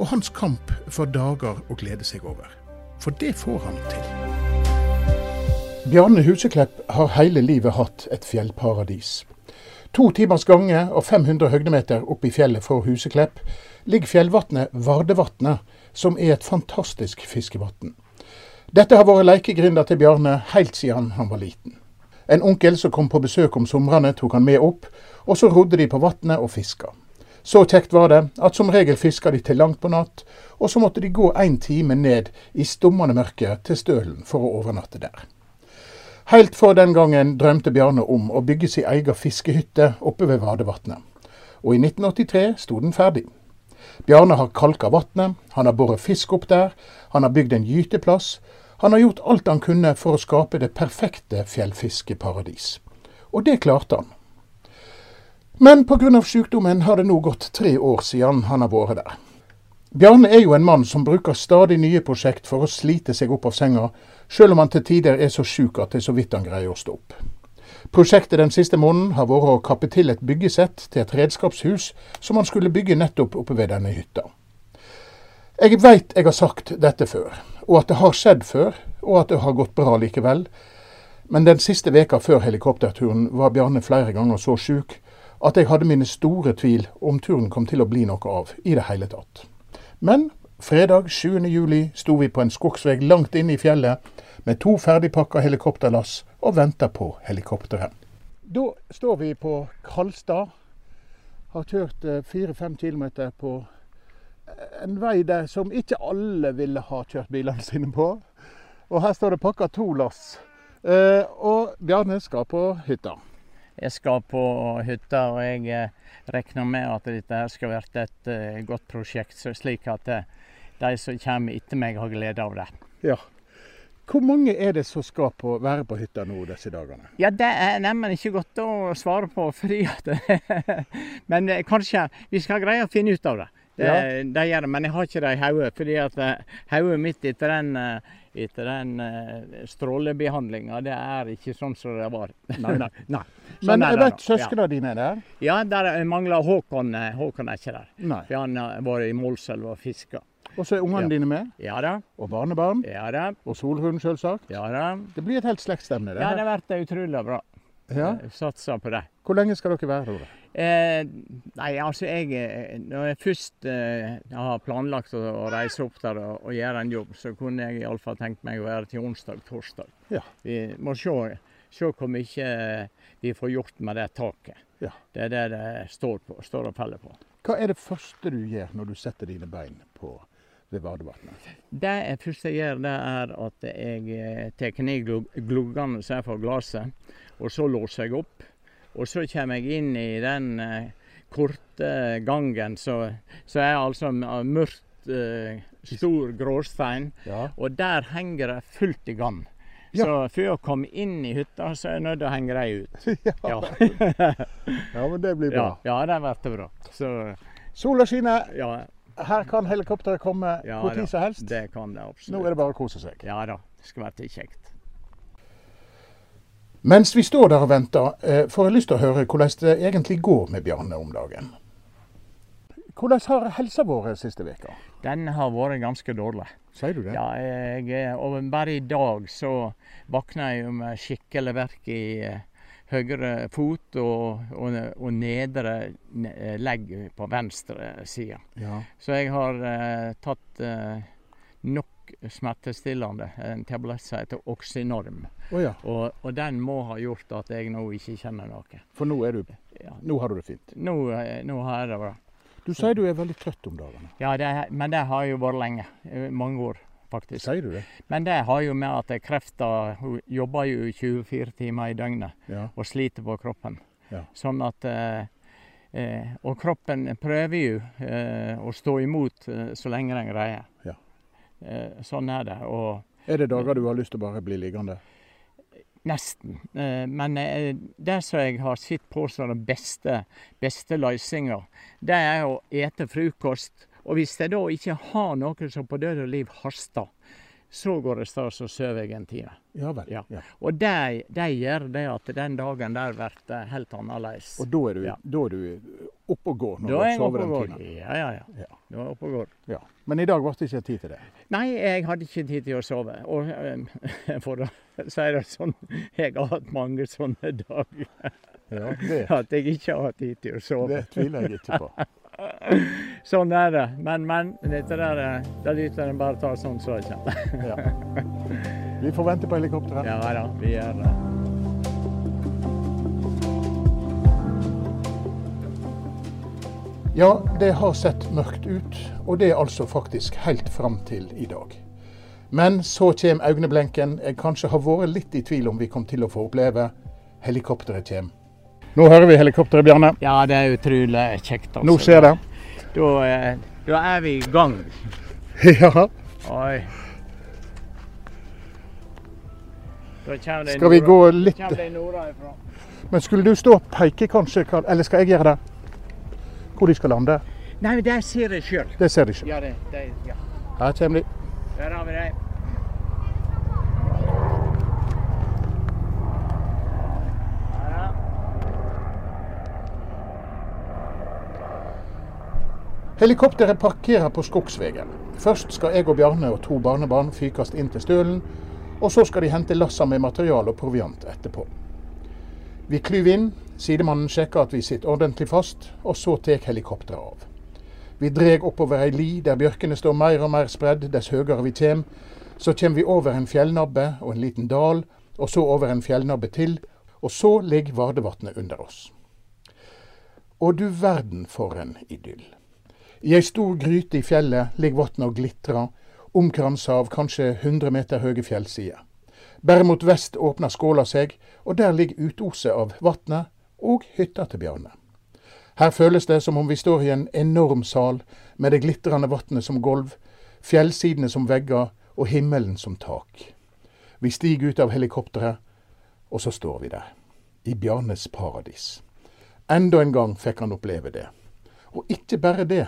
og hans kamp for dager å glede seg over. For det får han til. Bjarne Huseklepp har hele livet hatt et fjellparadis. To timers gange og 500 høydemeter opp i fjellet fra Huseklepp ligger fjellvatnet Vardevatnet, som er et fantastisk fiskevatn. Dette har vært lekegrinda til Bjarne helt siden han var liten. En onkel som kom på besøk om somrene, tok han med opp, og så rodde de på vannet og fiska. Så kjekt var det at som regel fiska de til langt på natt, og så måtte de gå en time ned i stummende mørke til Stølen for å overnatte der. Helt fra den gangen drømte Bjarne om å bygge sin egen fiskehytte oppe ved Vadevatnet. Og i 1983 sto den ferdig. Bjarne har kalka vatnet, han har båret fisk opp der, han har bygd en gyteplass. Han har gjort alt han kunne for å skape det perfekte fjellfiskeparadis. Og det klarte han. Men pga. sykdommen har det nå gått tre år siden han har vært der. Bjarne er jo en mann som bruker stadig nye prosjekt for å slite seg opp av senga, sjøl om han til tider er så sjuk at det er så vidt han greier å stå opp. Prosjektet den siste måneden har vært å kappe til et byggesett til et redskapshus som han skulle bygge nettopp oppe ved denne hytta. Jeg veit jeg har sagt dette før, og at det har skjedd før, og at det har gått bra likevel. Men den siste veka før helikopterturen var Bjarne flere ganger så sjuk at jeg hadde mine store tvil om turen kom til å bli noe av i det hele tatt. Men fredag 7. juli sto vi på en skogsvei langt inne i fjellet med to ferdigpakka helikopterlass og venta på helikopteret. Da står vi på Kalstad. Har kjørt fire-fem km på en vei der som ikke alle ville ha kjørt bilene sine på. Og her står det pakka to lass. Eh, og Bjarne skal på hytta. Jeg skal på hytta, og jeg eh, regner med at dette skal bli et uh, godt prosjekt, slik at uh, de som kommer etter meg, har glede av det. Ja. Hvor mange er det som skal på, være på hytta nå disse dagene? Ja, Det er nemlig ikke godt å svare på, fordi at Men kanskje vi skal greie å finne ut av det. Det, ja. det gjør det, men jeg har ikke det i hodet. fordi at hodet mitt etter den etter den uh, strålebehandlinga. Det er ikke sånn som det var. Nei, nei. nei. Sånn Men jeg vet søsknene ja. dine er der? Ja, der mangler Håkon. Eh, Håkon er ikke der. Nei. For han har vært i Målselv og fiska. Og så er ungene ja. dine med? Ja da. Og barnebarn? Ja da. Og Solhund, selvsagt? Ja da. Det blir et helt slektsstevne? Ja, det har vært utrolig bra. Ja. Satser på det. Hvor lenge skal dere være her? Eh, nei, altså jeg eh, Når jeg først eh, har planlagt å, å, reise opp der og, og, gjøre en jobb, så kunne jeg iallfall tenkt meg å være til onsdag-torsdag. Ja. Vi må se, se hvor mye vi får gjort med det taket. Ja. Det er det det står, på, står og faller på. Hva er det første du gjør når du setter dine bein på ved badevannet? Det første jeg gjør, det er at jeg eh, tar ned gluggene som er fra glasset, og så låser jeg opp. Og så kommer jeg inn i den eh, korte gangen, så, så er altså mørkt, eh, stor gråstein. Ja. Og der henger det fullt i gang. Ja. Så for å komme inn i hytta, så er jeg nødt til å henge dem ut. Ja. ja. men det blir bra. Ja, det blir bra. Så, Sola skinner. Ja. Her kan helikopteret komme ja, hvor tid som helst. Det kan det absolutt. Nå er det bare å kose seg. Ja da. Det skal være kjekt. Mens vi står der og venter, eh, får jeg lyst til å høre hvordan det egentlig går med Bjarne om dagen. Hvordan har helsa vært siste veka? Den har vært ganske dårlig. Sier du det? Ja, jeg, og bare i dag så våkna jeg med skikkelig verk i eh, høyre fot og, og, og nedre legg på venstre side. Ja. Så jeg har uh, tatt uh, nok smertestillende, en tablett som heter Oxynorm. Oh, ja. og, og, den må ha gjort at jeg nå ikke kjenner noe. For nå, du, ja. nå har du det fint? Nå, eh, nå har jeg det bra. Du sier du er veldig trøtt om dagene? Ja, det, men det har jo vært lenge. Eh, mange år, faktisk. Sier du det? Men det har jo med at krefter Hun jobber jo 24 timer i døgnet ja. og sliter på kroppen. Ja. Sånn at eh, Eh, og kroppen prøver jo eh, å stå imot eh, så lenge den greier. Ja. Eh, sånn er det. Og Er det dager du har lyst til å bare bli liggende? nesten. Eh, men eh, det som jeg har sett på som den beste, beste løsninga, det er å ete frokost. Og hvis jeg da ikke har noe som på død og liv haster, så går det stas og sover jeg en time. Ja vel. Ja. Ja. Og det, det gjør det at den dagen der blir helt annerledes. Og da er du, Ja. da er du oppe og går når Da du er og den timen? Ja, ja, ja. Ja. Da er jeg oppe og går. Ja. Men i dag ble det ikke tid til det. Nei, jeg hadde ikke tid til å sove. Og eh, for å si det sånn, jeg har hatt mange sånne dager Ja, det, at jeg ikke har tid til å sove. det tviler jeg ikke på. Sånn er det. Men, men. Dette der, eh, det lytter en bare tar sånn så det ikke. Ja. Vi får vente på helikopteret. Ja da, vi gjør det. Ja, det har sett mørkt ut, og det er altså faktisk helt fram til i dag. Men så kommer øyeblinken jeg kanskje har vært litt i tvil om vi kom til å få oppleve. Helikopteret kommer. Nå hører vi helikopteret, Bjarne. Ja, det er utrolig kjekt. Altså. Nå skjer det. Da, eh, da er vi i gang. Ja. Oi. Skal vi gå litt. Men skulle du stå og peke, kanskje? Eller skal jeg gjøre det? Hvor de skal lande? Nei, men det ser jeg sjøl. Det ser de sjøl. Ja, det, det, ja. Her kommer de. Der har vi dem. Helikopteret parkerer på Skogsvegen. Først skal jeg og Bjarne og to barnebarn fykast inn til stølen, og så skal de hente lassa med materiale og proviant etterpå. Vi klyver inn, sidemannen sjekker at vi sitter ordentlig fast, og så tar helikopteret av. Vi dreg oppover ei li der bjørkene står mer og mer spredd dess høyere vi kjem. Så kjem vi over en fjellnabbe og en liten dal, og så over en fjellnabbe til, og så ligger Vardevatnet under oss. Og du verden for en idyll. I ei stor gryte i fjellet ligger vatnet og glitrer, omkransa av kanskje 100 meter høye fjellsider. Bare mot vest åpner skåla seg, og der ligger utoset av vatnet og hytta til Bjarne. Her føles det som om vi står i en enorm sal med det glitrende vannet som gulv, fjellsidene som vegger og himmelen som tak. Vi stiger ut av helikopteret, og så står vi der. I Bjarnes paradis. Enda en gang fikk han oppleve det. Og ikke bare det.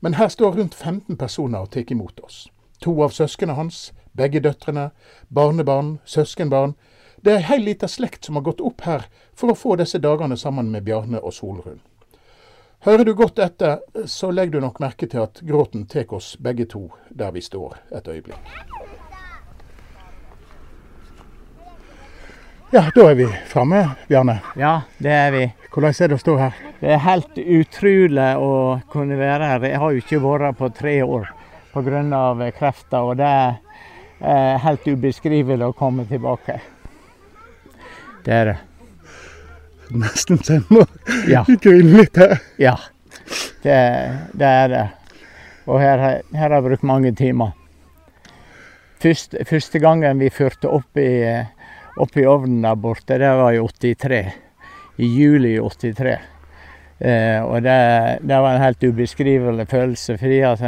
Men her står rundt 15 personer og tar imot oss. To av søsknene hans, begge døtrene, barnebarn, søskenbarn. Det er ei heil lita slekt som har gått opp her for å få disse dagene sammen med Bjarne og Solrun. Hører du godt etter, så legger du nok merke til at gråten tar oss begge to der vi står et øyeblikk. Ja, da er vi framme, Bjarne. Ja, det er vi. Hvordan er det å stå her? Det er helt utrolig å kunne være her. Jeg har jo ikke vært her på tre år pga. krefter, og det er helt ubeskrivelig å komme tilbake. Det er det. Nesten så jeg må Ja. grine litt her. Ja, det, det er det. Og her, har- her har jeg brukt mange timer. Først, første gangen vi fyrte opp i, opp i ovnen der borte, det var i 83. I juli 83. Eh, og det, det var en helt ubeskrivelig følelse. fordi at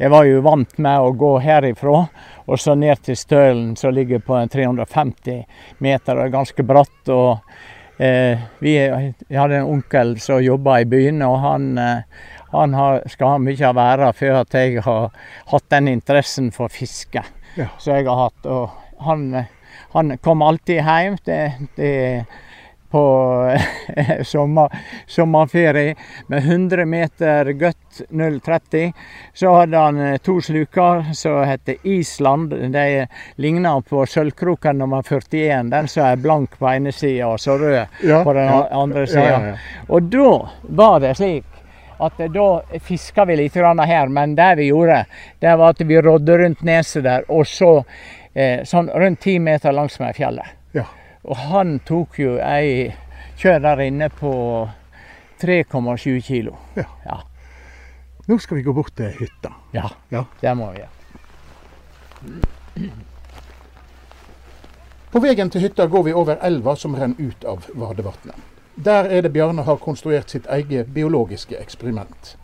jeg var jo vant med å gå herifra og så ned til Stølen, som ligger på 350 meter og er ganske bratt. og Eh, vi, jeg hadde en onkel som jobba i byen, og han, eh, han har, skal ha mye av æra for at jeg har hatt den interessen for fiske Ja. som jeg har hatt. Og han, han kom alltid hjem Det, til, på sommer, sommerferie med 100 meter gutt 030. Så hadde han eh, to sluker som heter Island. De ligner på sølvkroken nummer 41. Den som er blank på ene sida og så rød Ja, på den ja. andre sida. ja. Og da var det slik at da fiska vi litt grann her, men det vi gjorde, det var at vi rådde rundt neset der, og så eh, sånn rundt ti meter langsmed fjellet. Ja. Og han tok jo ei kjør inne på 3,7 kilo. Ja. Ja. Nå skal vi gå bort til hytta. ja. Ja. Det må vi gjøre. På veien til hytta går vi over elva som renner ut av Vardevatnet. Der er det Bjarne har konstruert sitt eget biologiske eksperiment.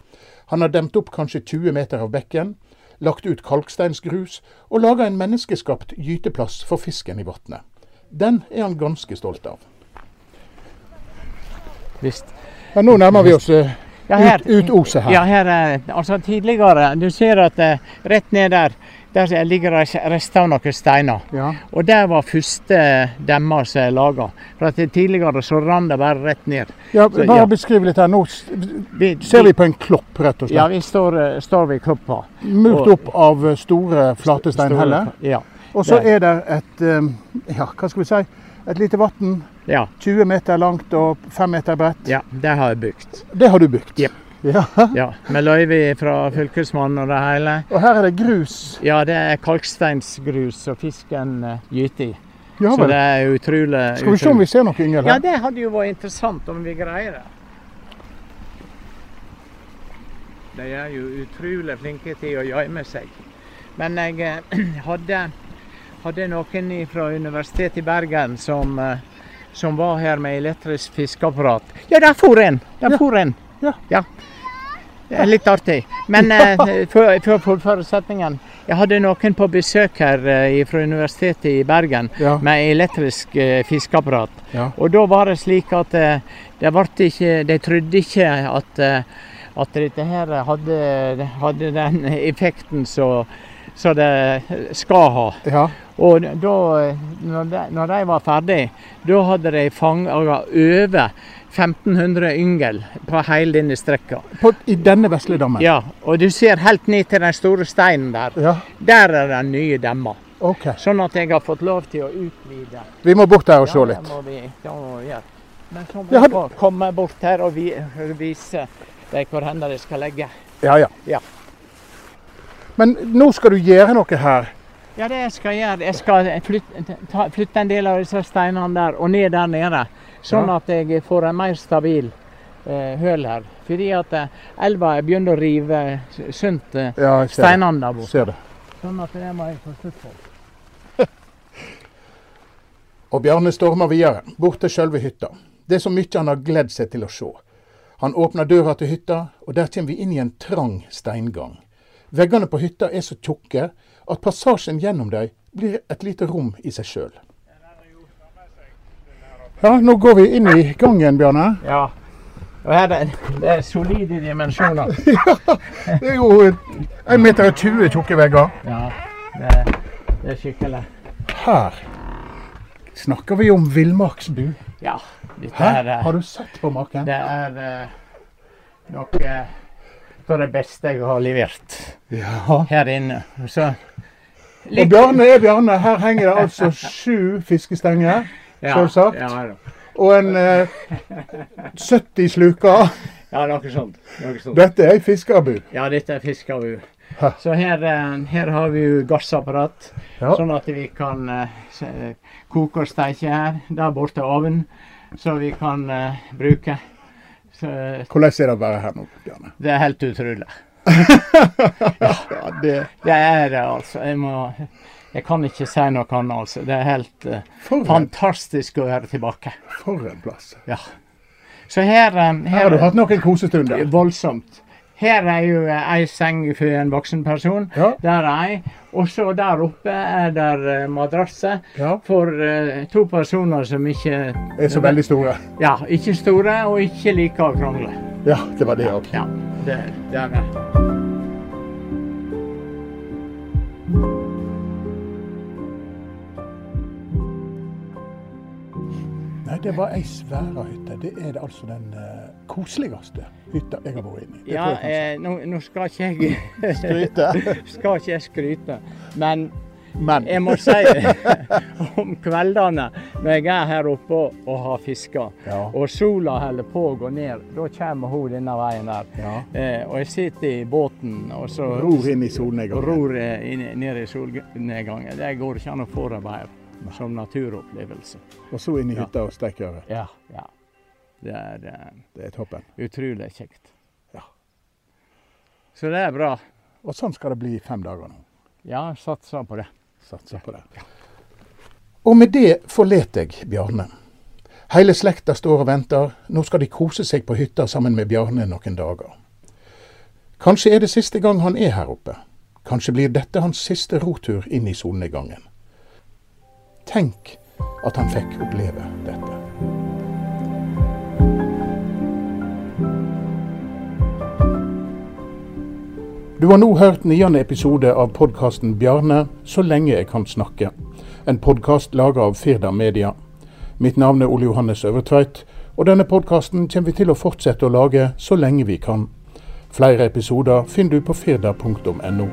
Han har demt opp kanskje 20 meter av bekken, lagt ut kalksteinsgrus og laga en menneskeskapt gyteplass for fisken i vannet. Den er han ganske stolt av. Visst. Men nå nærmer vi oss eh, Ja, her, ut, ut oset her. ja, her er, altså tidligere Du ser at uh, rett ned der der ligger det rester av noen steiner. Ja. Og der var første demma som er laga. For tidligere så rant det bare rett ned. Ja, Så, bare ja. beskriv litt her. Nå ser vi på en klopp, rett og slett. Ja, vi står, eh, står ved kloppa. Murt opp av store, flate steinheller. Ja. Og så er det et eh, ja, hva skal vi si, et lite vann. Ja, 20 meter langt og 5 meter bredt. ja, det har jeg bygd. Det har du bygd? Jep. Ja. Ja, Med løyve fra fylkesmannen og det hele. Og her er det grus. Ja, det er kalksteinsgrus og fisken eh, gyter i. Ja Så det er utrolig Skal vi se om vi ser noe yngel Ja, det hadde jo vært interessant om vi greier det. De er jo utrolig flinke til å gjemme seg. Men jeg eh, hadde, hadde noen fra Universitetet i Bergen som, eh, som var her med elektrisk fiskeapparat. Ja, der for en! Der Ja. for en. Ja. Det er litt artig. Men eh, før før jeg fullfører setningen. Jeg hadde noen på besøk her eh, fra Universitetet i Bergen Ja. med elektrisk eh, fiskeapparat. Ja. Og da var det slik at eh, det ikke, de trodde ikke at, eh, at dette her hadde, hadde den effekten som som det skal ha. ja. Og da, når de, når de var ferdig, da hadde de fanga over 1500 yngel på hele denne strekka. På, I denne vesle dammen? Ja, og du ser helt ned til den store steinen der. Ja. Der er den nye demma. OK. Sånn at jeg har fått lov til å utvide. Vi må bort der og se Ja, litt. det må vi, det må vi gjøre. Men så må vi komme bort her og vi, vise deg hvor de skal legge. Ja, ja. Ja. Men nå skal du gjøre noe her. Ja, det jeg skal gjøre. Jeg skal flytte, ta, flytte en del av disse steinene der og ned der nede. Sånn Ja. at jeg får en mer stabil eh, høl her. Fordi at eh, elva er begynt å rive sunt eh, Ja, steinene der borte. Sånn at det må jeg få slutt på. Og Bjarne stormer videre, bort til sjølve hytta. Det er så mye han har gledd seg til å se. Han åpner døra til hytta, og der kommer vi inn i en trang steingang. Veggene på hytta er så tjukke at passasjen gjennom dem blir et lite rom i seg sjøl. Ja, nå går vi inn i gangen, Bjarne. Ja. Og her er det er solide dimensjoner. Det er jo 1,20 meter tjukke vegger. Ja, det, det er skikkelig. Her snakker vi om villmarksbu. Ja, dette Hæ? er eh, Har du sett på maken? Det er eh, noe av det beste jeg har levert Ja. her inne. Så Og Bjarne er Bjarne. Her henger det altså sju fiskestenger. ja, selvsagt. Ja. Og en eh, 70 sluker. ja, noe sånt. Noe sånt. Dette er ei fiskerbu. Ja, dette er fiskerbu. Så her, eh, her har vi jo gassapparat, Ja. sånn at vi kan eh, koke og steike her. Der borte er ovnen, så vi kan eh, bruke. Så Hvordan er det å være her nå, Bjarne? det er helt utrolig. Ja, det Det er det, altså. Jeg må Jeg kan ikke si noe annet, altså. Det er helt uh, fantastisk å være tilbake. for en plass. Så her, her Her har du hatt noen kosestunder. Voldsomt. Her er jo ei seng for en voksen person. Ja, Der er ei. Og så der oppe er der eh, madrasser ja. for uh, to personer som ikke Er så veldig store. Ja, ikke store og ikke liker å krangle. Ja, det var det òg. Ja, det, det er det. Nei, det var ei svære hytte. Det er det altså den eh, koseligste hytta jeg har vært inne i. Det Ja, eh, nå, nå skal ikke jeg. Skryte. skal ikke jeg skryte, men Men jeg må si om kveldene når jeg er her oppe og har fiska, Ja. og sola holder på å gå ned, da kommer hun denne veien der. ja. Eh, og jeg sitter i båten og så Ror inn i solnedgangen. ror inn, ned i solnedgangen. Det går ikke an å forarbeide som naturopplevelse. Og så inn i Ja. og steike over? Ja, ja. Det er eh, Det er toppen. utrolig kjekt. Ja. Så det er bra. Og sånn skal det bli i fem dager nå. Ja, satser på det. Satser på det. Og med det forlater jeg Bjarne. Hele slekta står og venter, nå skal de kose seg på hytta sammen med Bjarne noen dager. Kanskje er det siste gang han er her oppe. Kanskje blir dette hans siste rotur inn i solnedgangen. Tenk at han fikk oppleve dette. Du har nå hørt niende episode av podkasten 'Bjarne så lenge jeg kan snakke'. En podkast laga av Firda Media. Mitt navn er Ole Johannes Øvertveit, og denne podkasten kommer vi til å fortsette å lage så lenge vi kan. Flere episoder finner du på firda.no.